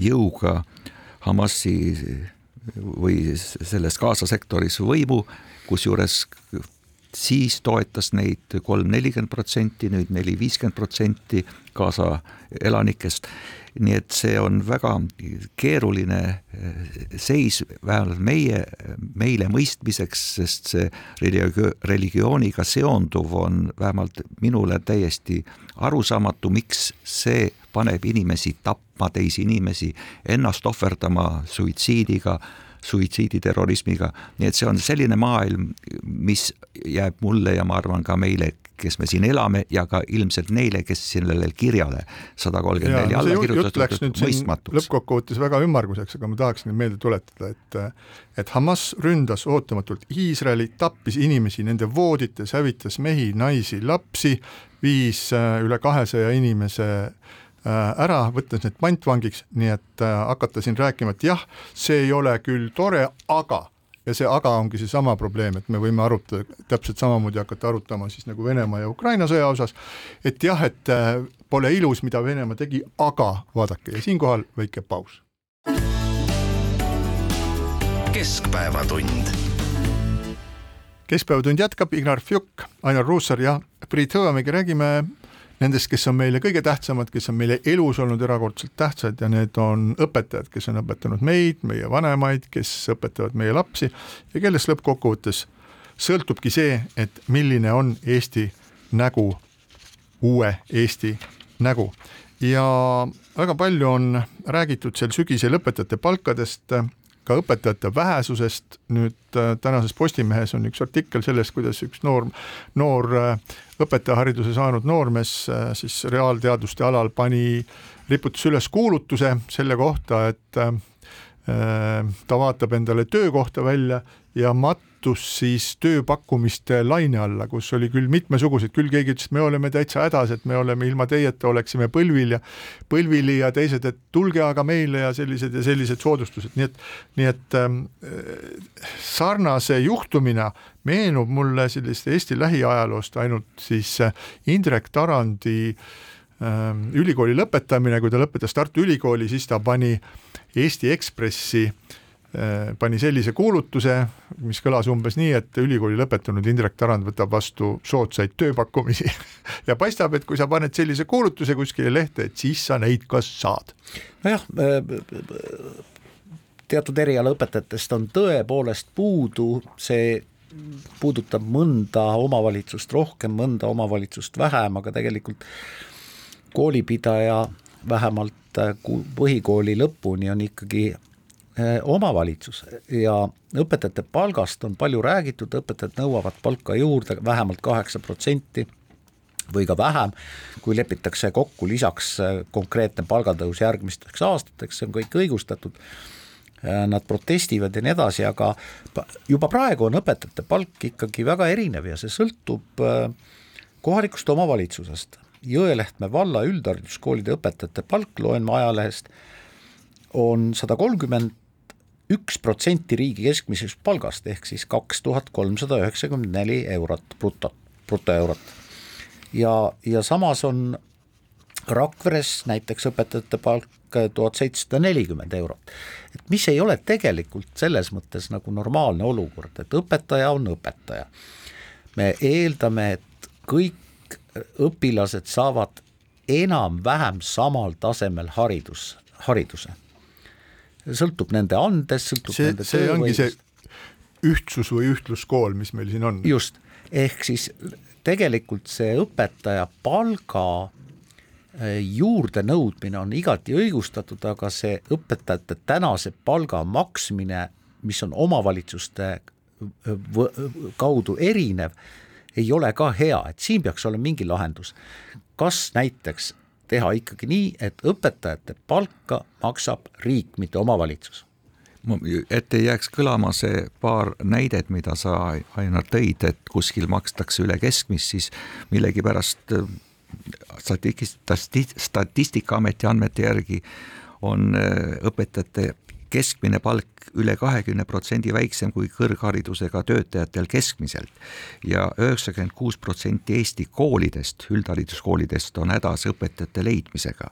jõuga Hamasi või selles Gaza sektoris võimu, kusjuures siis toetas neid kolm-nelikümmend protsenti, nüüd neli-viiskümmend protsenti Gaza elanikest. Nii et see on väga keeruline eh, seis, vähemalt meie, meile mõistmiseks, sest see religio-, religiooniga seonduv on vähemalt minule täiesti arusaamatu, miks see paneb inimesi tapma teisi inimesi, ennast ohverdama suitsiidiga suitsiiditerrorismiga, nii et see on selline maailm, mis jääb mulle ja ma arvan ka meile kes me siin elame ja ka ilmselt neile, kes sellele kirjale sada kolmkümmend neli alla kirjutatud, mõistmatuks. lõppkokkuvõttes väga ümmarguseks, aga ma tahaksin meelde tuletada, et et Hamas ründas ootamatult Iisraeli, tappis inimesi nende voodites, hävitas mehi, naisi, lapsi, viis üle kahesaja inimese äh, ära, võttes need pantvangiks, nii et äh, hakata siin rääkima, et jah, see ei ole küll tore, aga ja see aga ongi seesama probleem, et me võime arutada, täpselt samamoodi hakata arutama siis nagu Venemaa ja Ukraina sõja osas, et jah, et äh, pole ilus, mida Venemaa tegi, aga vaadake ja siinkohal väike paus. keskpäevatund. keskpäevatund jätkab, Ignar Fjuk, Ainar Ruussaar ja Priit Hõbemägi, räägime nendest, kes on meile kõige tähtsamad, kes on meile elus olnud erakordselt tähtsad ja need on õpetajad, kes on õpetanud meid, meie vanemaid, kes õpetavad meie lapsi ja kellest lõppkokkuvõttes sõltubki see, et milline on Eesti nägu, uue Eesti nägu. Ja väga palju on räägitud sel sügisel õpetajate palkadest, ka õpetajate vähesusest, nüüd äh, tänases Postimehes on üks artikkel sellest, kuidas üks noor, noor äh, õpetajahariduse saanud noormees äh, siis reaalteaduste alal pani, riputas üles kuulutuse selle kohta, et ta vaatab endale töökohta välja ja mattus siis tööpakkumiste laine alla, kus oli küll mitmesuguseid, küll keegi ütles, et me oleme täitsa hädas, et me oleme ilma teieta oleksime põlvil ja põlvili ja teised, et tulge aga meile ja sellised ja sellised soodustused, nii et, nii et äh, sarnase juhtumina meenub mulle sellist Eesti lähiajaloost ainult siis äh, Indrek Tarandi äh, ülikooli lõpetamine, kui ta lõpetas Tartu Ülikooli, siis ta pani Eesti Ekspressi Äh, pani sellise kuulutuse, mis kõlas umbes nii, et ülikooli lõpetanud Indrek Tarand võtab vastu soodsaid tööpakkumisi [LAUGHS] ja paistab, et kui sa paned sellise kuulutuse kuskile lehte, et siis sa neid ka saad. nojah, äh, teatud erialaõpetajatest on tõepoolest puudu, see puudutab mõnda omavalitsust rohkem, mõnda omavalitsust vähem, aga tegelikult koolipidaja vähemalt äh, põhikooli lõpuni on ikkagi omavalitsus ja õpetajate palgast on palju räägitud, õpetajad nõuavad palka juurde vähemalt kaheksa protsenti või ka vähem, kui lepitakse kokku lisaks eh, konkreetne palgatõus järgmisteks aastateks, see on kõik õigustatud, eh, nad protestivad ja nii edasi, aga juba praegu on õpetajate palk ikkagi väga erinev ja see sõltub kohalikust omavalitsusest. Jõelähtme valla üldhariduskoolide õpetajate palk, loen ma ajalehest, on sada kolmkümmend üks protsenti riigi keskmisest palgast ehk siis kaks tuhat kolmsada üheksakümmend neli eurot bruto, brutoeurot. ja, ja samas on Rakveres näiteks õpetajate palk tuhat seitsesada nelikümmend eurot. et mis ei ole tegelikult selles mõttes nagu normaalne olukord, et õpetaja on õpetaja. me eeldame, et kõik õpilased saavad enam-vähem samal tasemel haridus, hariduse sõltub nende andest, sõltub see, nende see ongi see ühtsus või ühtluskool, mis meil siin on. just, ehk siis tegelikult see õpetaja palga äh, juurdenõudmine on igati õigustatud, aga see õpetajate tänase palga maksmine, mis on omavalitsuste äh, kaudu erinev, ei ole ka hea, et siin peaks olema mingi lahendus. kas näiteks teha ikkagi nii, et õpetajate palka maksab riik, mitte omavalitsus. Et ei jääks kõlama see paar näidet, mida sa, Ainar, tõid, et kuskil makstakse üle keskmist, siis millegipärast äh, statistika, Statistikaameti andmete järgi on äh, õpetajate keskmine palk üle kahekümne protsendi väiksem kui kõrgharidusega töötajatel keskmiselt ja üheksakümmend kuus protsenti Eesti koolidest, üldhariduskoolidest on hädas õpetajate leidmisega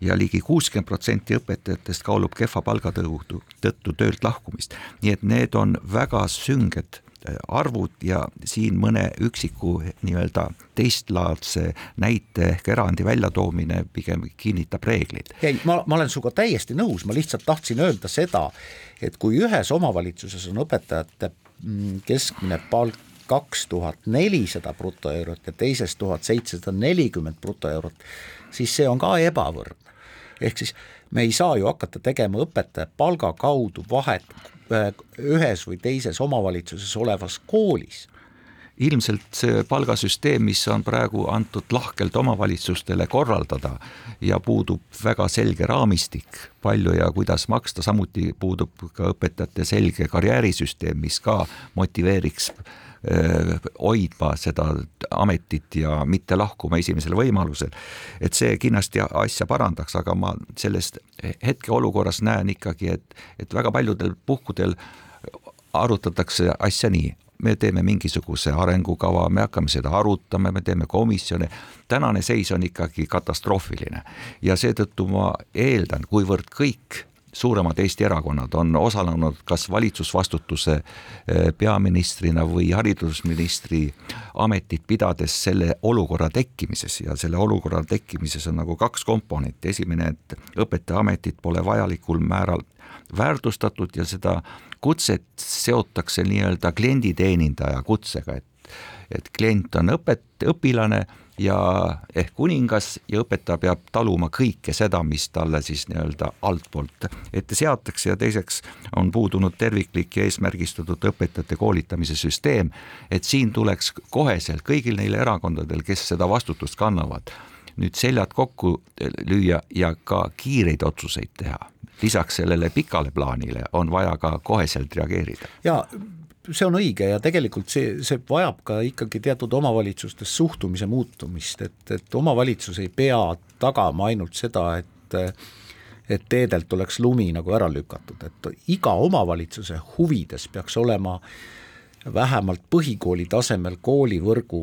ja ligi kuuskümmend protsenti õpetajatest kaalub kehva palgatõusu tõttu töölt lahkumist. nii et need on väga sünged arvud ja siin mõne üksiku nii-öelda teistlaadse näite ehk erandi väljatoomine pigem kinnitab reegleid. ei, ma, ma olen sinuga täiesti nõus, ma lihtsalt tahtsin öelda seda, et kui ühes omavalitsuses on õpetajate mm, keskmine palk kaks tuhat nelisada brutoeurot ja teises tuhat seitsesada nelikümmend brutoeurot, siis see on ka ebavõrdne. ehk siis me ei saa ju hakata tegema õpetaja palga kaudu vahet Äh, ühes või teises omavalitsuses olevas koolis. Ilmselt see palgasüsteem, mis on praegu antud lahkelt omavalitsustele korraldada ja puudub väga selge raamistik, palju ja kuidas maksta, samuti puudub ka õpetajate selge karjäärisüsteem, mis ka motiveeriks Äh, hoidma seda ametit ja mitte lahkuma esimesel võimalusel. et see kindlasti asja parandaks, aga ma sellest hetkeolukorras näen ikkagi, et, et väga paljudel puhkudel arutatakse asja nii, me teeme mingisuguse arengukava, me hakkame seda arutama, me teeme komisjone. tänane seis on ikkagi katastroofiline ja seetõttu ma eeldan, kuivõrd kõik suuremad Eesti erakonnad on osalenud kas valitsusvastutuse eh, peaministrina või haridusministri ametit pidades selle olukorra tekkimises. Ja selle olukorra tekkimises on nagu kaks komponenti, esimene, et õpetajaametit pole vajalikul määral väärtustatud ja seda kutset seotakse nii-öelda klienditeenindaja kutsega, et et klient on õpet-, õpilane ja ehk kuningas ja õpetaja peab taluma kõike seda, mis talle siis nii-öelda altpoolt ette seatakse ja teiseks on puudunud terviklik ja eesmärgistatud õpetajate koolitamise süsteem, et siin tuleks koheselt kõigil neil erakondadel, kes seda vastutust kannavad, nüüd seljad kokku lüüa ja ka kiireid otsuseid teha lisaks sellele pikale plaanile on vaja ka koheselt reageerida. ja see on õige ja tegelikult see, see vajab ka ikkagi teatud omavalitsustes suhtumise muutumist, et, et omavalitsus ei pea tagama ainult seda, et et teedelt oleks lumi nagu ära lükatud, et iga omavalitsuse huvides peaks olema vähemalt põhikooli tasemel koolivõrgu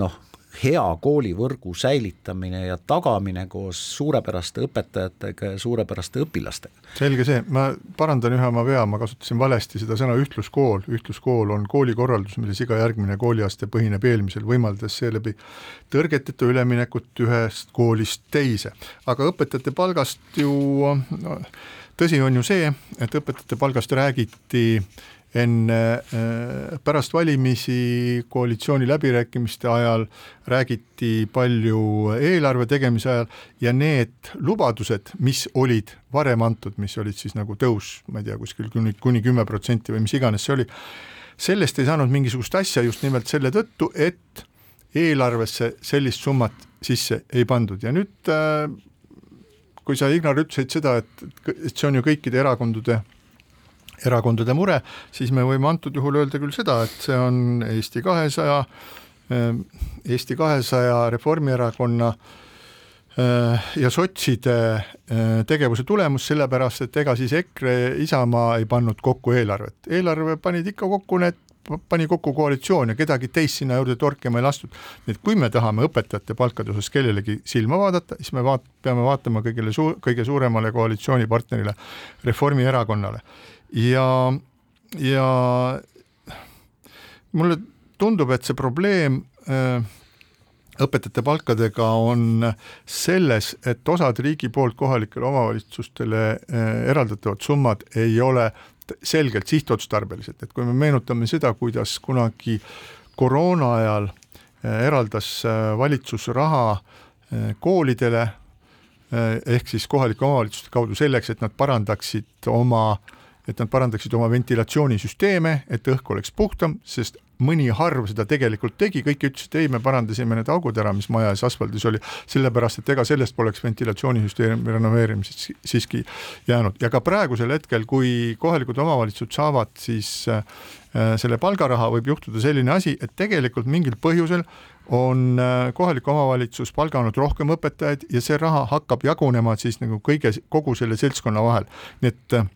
noh, hea koolivõrgu säilitamine ja tagamine koos suurepäraste õpetajatega ja suurepäraste õpilastega. selge see, ma parandan ühe oma vea, ma kasutasin valesti seda sõna ühtluskool, ühtluskool on koolikorraldus, milles iga järgmine kooliaste põhineb eelmisel, võimaldades seeläbi tõrgeteta üleminekut ühest koolist teise. aga õpetajate palgast ju no, tõsi on ju see, et õpetajate palgast räägiti enne, äh, pärast valimisi koalitsiooni läbirääkimiste ajal räägiti palju eelarve tegemise ajal ja need lubadused, mis olid varem antud, mis olid siis nagu tõus, ma ei tea, kuskil kuni, kuni kümme protsenti või mis iganes see oli, sellest ei saanud mingisugust asja just nimelt selle tõttu, et eelarvesse sellist summat sisse ei pandud. Ja nüüd äh, kui sa, Ignar, ütlesid seda, et, et see on ju kõikide erakondade erakondade mure, siis me võime antud juhul öelda küll seda, et see on Eesti kahesaja, ähm, Eesti kahesaja, Reformierakonna äh, ja sotside äh, tegevuse tulemus, sellepärast et ega siis EKRE, Isamaa ei pannud kokku eelarvet, eelarve panid ikka kokku need pani kokku koalitsioon ja kedagi teist sinna juurde torkima ei lastud. nii et kui me tahame õpetajate palkade osas kellelegi silma vaadata, siis me vaat-, peame vaatama kõigile suu-, kõige suuremale koalitsioonipartnerile, Reformierakonnale ja, ja mulle tundub, et see probleem äh, õpetajate palkadega on selles, et osad riigi poolt kohalikele omavalitsustele äh, eraldatavad summad ei ole selgelt sihtotstarbelised, et kui me meenutame seda, kuidas kunagi koroona ajal äh, eraldas valitsus raha koolidele ehk siis kohalike omavalitsuste kaudu selleks, et nad parandaksid oma äh, et nad parandaksid oma ventilatsioonisüsteeme, et õhk oleks puhtam, sest mõni harv seda tegelikult tegi, kõik ütlesid ei, me parandasime need augud ära, mis maja ees asfaldis oli, sellepärast et ega sellest poleks ventilatsioonisüsteemi renoveerimisest siiski jäänud. Ja ka praegusel hetkel, kui kohalikud omavalitsused saavad siis äh, selle palgaraha, võib juhtuda selline asi, et tegelikult mingil põhjusel on äh, kohalik omavalitsus palganud rohkem õpetajaid ja see raha hakkab jagunema siis nagu kõige, kogu selle seltskonna vahel, nii et äh,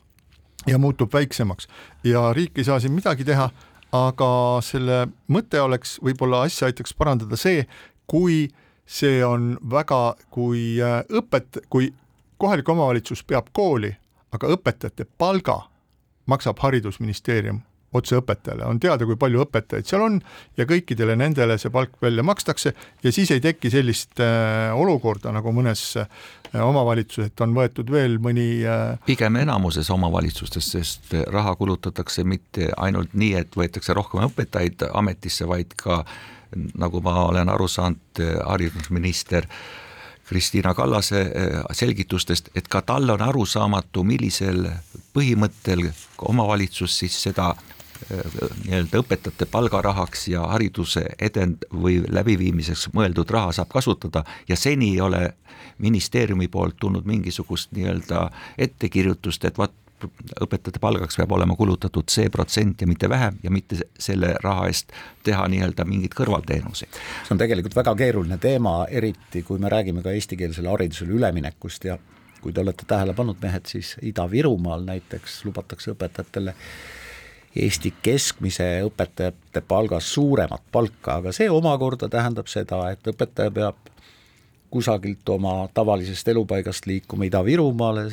ja muutub väiksemaks. Ja riik ei saa siin midagi teha, aga selle mõte oleks, võib-olla asja aitaks parandada see, kui see on väga, kui äh, õpet-, kui kohalik omavalitsus peab kooli, aga õpetajate palga maksab Haridusministeerium otse õpetajale, on teada, kui palju õpetajaid seal on ja kõikidele nendele see palk välja makstakse ja siis ei teki sellist äh, olukorda nagu mõnes äh, omavalitsuses, et on võetud veel mõni äh... pigem enamuses omavalitsustes, sest raha kulutatakse mitte ainult nii, et võetakse rohkem õpetajaid ametisse, vaid ka nagu ma olen aru saanud, haridusminister Kristiina Kallase äh, selgitustest, et ka talle on arusaamatu, millisel põhimõttel omavalitsus siis seda nii-öelda õpetajate palgarahaks ja hariduse edend- või läbiviimiseks mõeldud raha saab kasutada ja seni ei ole ministeeriumi poolt tulnud mingisugust nii-öelda ettekirjutust, et vot õpetajate palgaks peab olema kulutatud see protsent ja mitte vähem ja mitte selle raha eest teha nii-öelda mingeid kõrvalteenuseid. see on tegelikult väga keeruline teema, eriti kui me räägime ka eestikeelsele haridusele üleminekust ja kui te olete tähele pannud, mehed, siis Ida-Virumaal näiteks lubatakse õpetajatele Eesti keskmise õpetajate palgast suuremat palka, aga see omakorda tähendab seda, et õpetaja peab kusagilt oma tavalisest elupaigast liikuma Ida-Virumaale,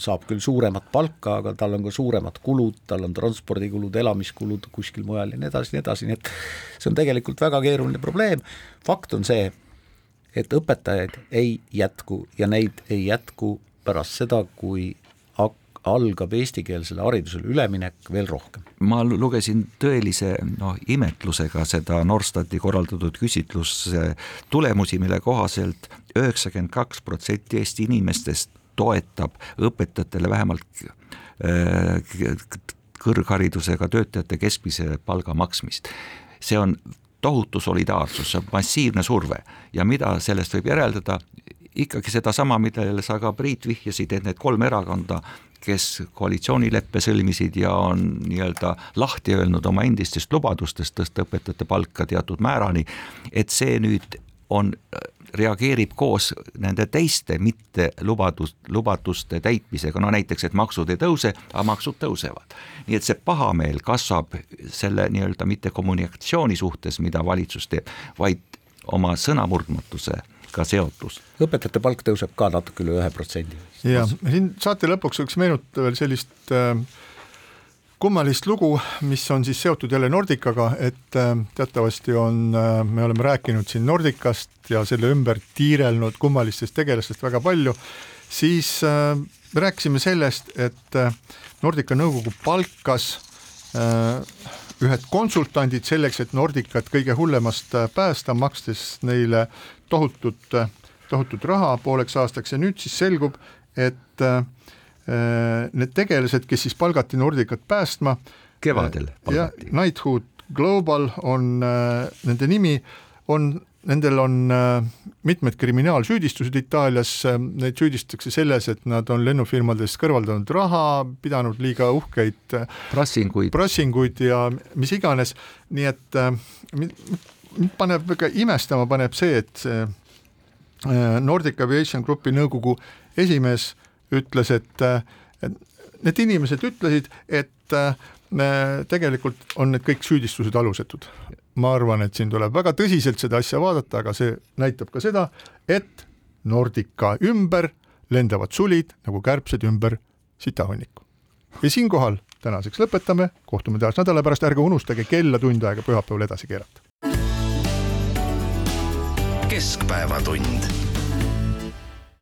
saab küll suuremat palka, aga tal on ka suuremad kulud, tal on transpordikulud, elamiskulud kuskil mujal ja nii edasi, nii edasi, nii et see on tegelikult väga keeruline probleem, fakt on see, et õpetajaid ei jätku ja neid ei jätku pärast seda, kui algab eestikeelsele haridusele üleminek veel rohkem. ma lugesin tõelise noh, imetlusega seda Norstati korraldatud küsitluse tulemusi, mille kohaselt üheksakümmend kaks protsenti Eesti inimestest toetab õpetajatele vähemalt äh, kõrgharidusega töötajate keskmise palga maksmist. see on tohutu solidaarsus, see on massiivne surve ja mida sellest võib järeldada, ikkagi sedasama, millele sa ka Priit vihjasid, et need kolm erakonda kes koalitsioonileppe sõlmisid ja on nii-öelda lahti öelnud oma endistest lubadustest tõsta õpetajate palka teatud määrani, et see nüüd on, reageerib koos nende teiste mitte lubadus, lubaduste täitmisega, no näiteks, et maksud ei tõuse, aga maksud tõusevad. nii et see pahameel kasvab selle nii-öelda mitte kommunikatsiooni suhtes, mida valitsus teeb, vaid oma sõnamurdmatuse ka seotus. õpetajate palk tõuseb ka natuke üle ühe protsendi. ja siin saate lõpuks võiks meenutada veel sellist äh, kummalist lugu, mis on siis seotud jälle Nordicaga, et äh, teatavasti on äh,, me oleme rääkinud siin Nordicast ja selle ümber tiirelnud kummalistest tegelastest väga palju, siis äh, me rääkisime sellest, et äh, Nordica nõukogu palkas äh, ühed konsultandid selleks, et Nordicat kõige hullemast äh, päästa, makstes neile tohutut, tohutut raha pooleks aastaks ja nüüd siis selgub, et äh, need tegelased, kes siis palgati Nordicat päästma. kevadel palgati. Knighthood Global on äh, nende nimi, on, nendel on äh, mitmed kriminaalsüüdistused Itaalias, neid süüdistatakse selles, et nad on lennufirmadest kõrvaldanud raha, pidanud liiga uhkeid prassinguid, prassinguid ja mis iganes, nii et mind paneb väga imestama, paneb see, et see äh, Nordic Aviation Grupi nõukogu esimees ütles, et, äh, et need inimesed ütlesid, et äh, tegelikult on need kõik süüdistused alusetud. Ma arvan, et siin tuleb väga tõsiselt seda asja vaadata, aga see näitab ka seda, et Nordica ümber lendavad sulid nagu kärbsed ümber sitahunniku. ja siinkohal tänaseks lõpetame, kohtume taas nädala pärast, ärge unustage kella tund aega pühapäeval edasi keerata. Keskpäevatund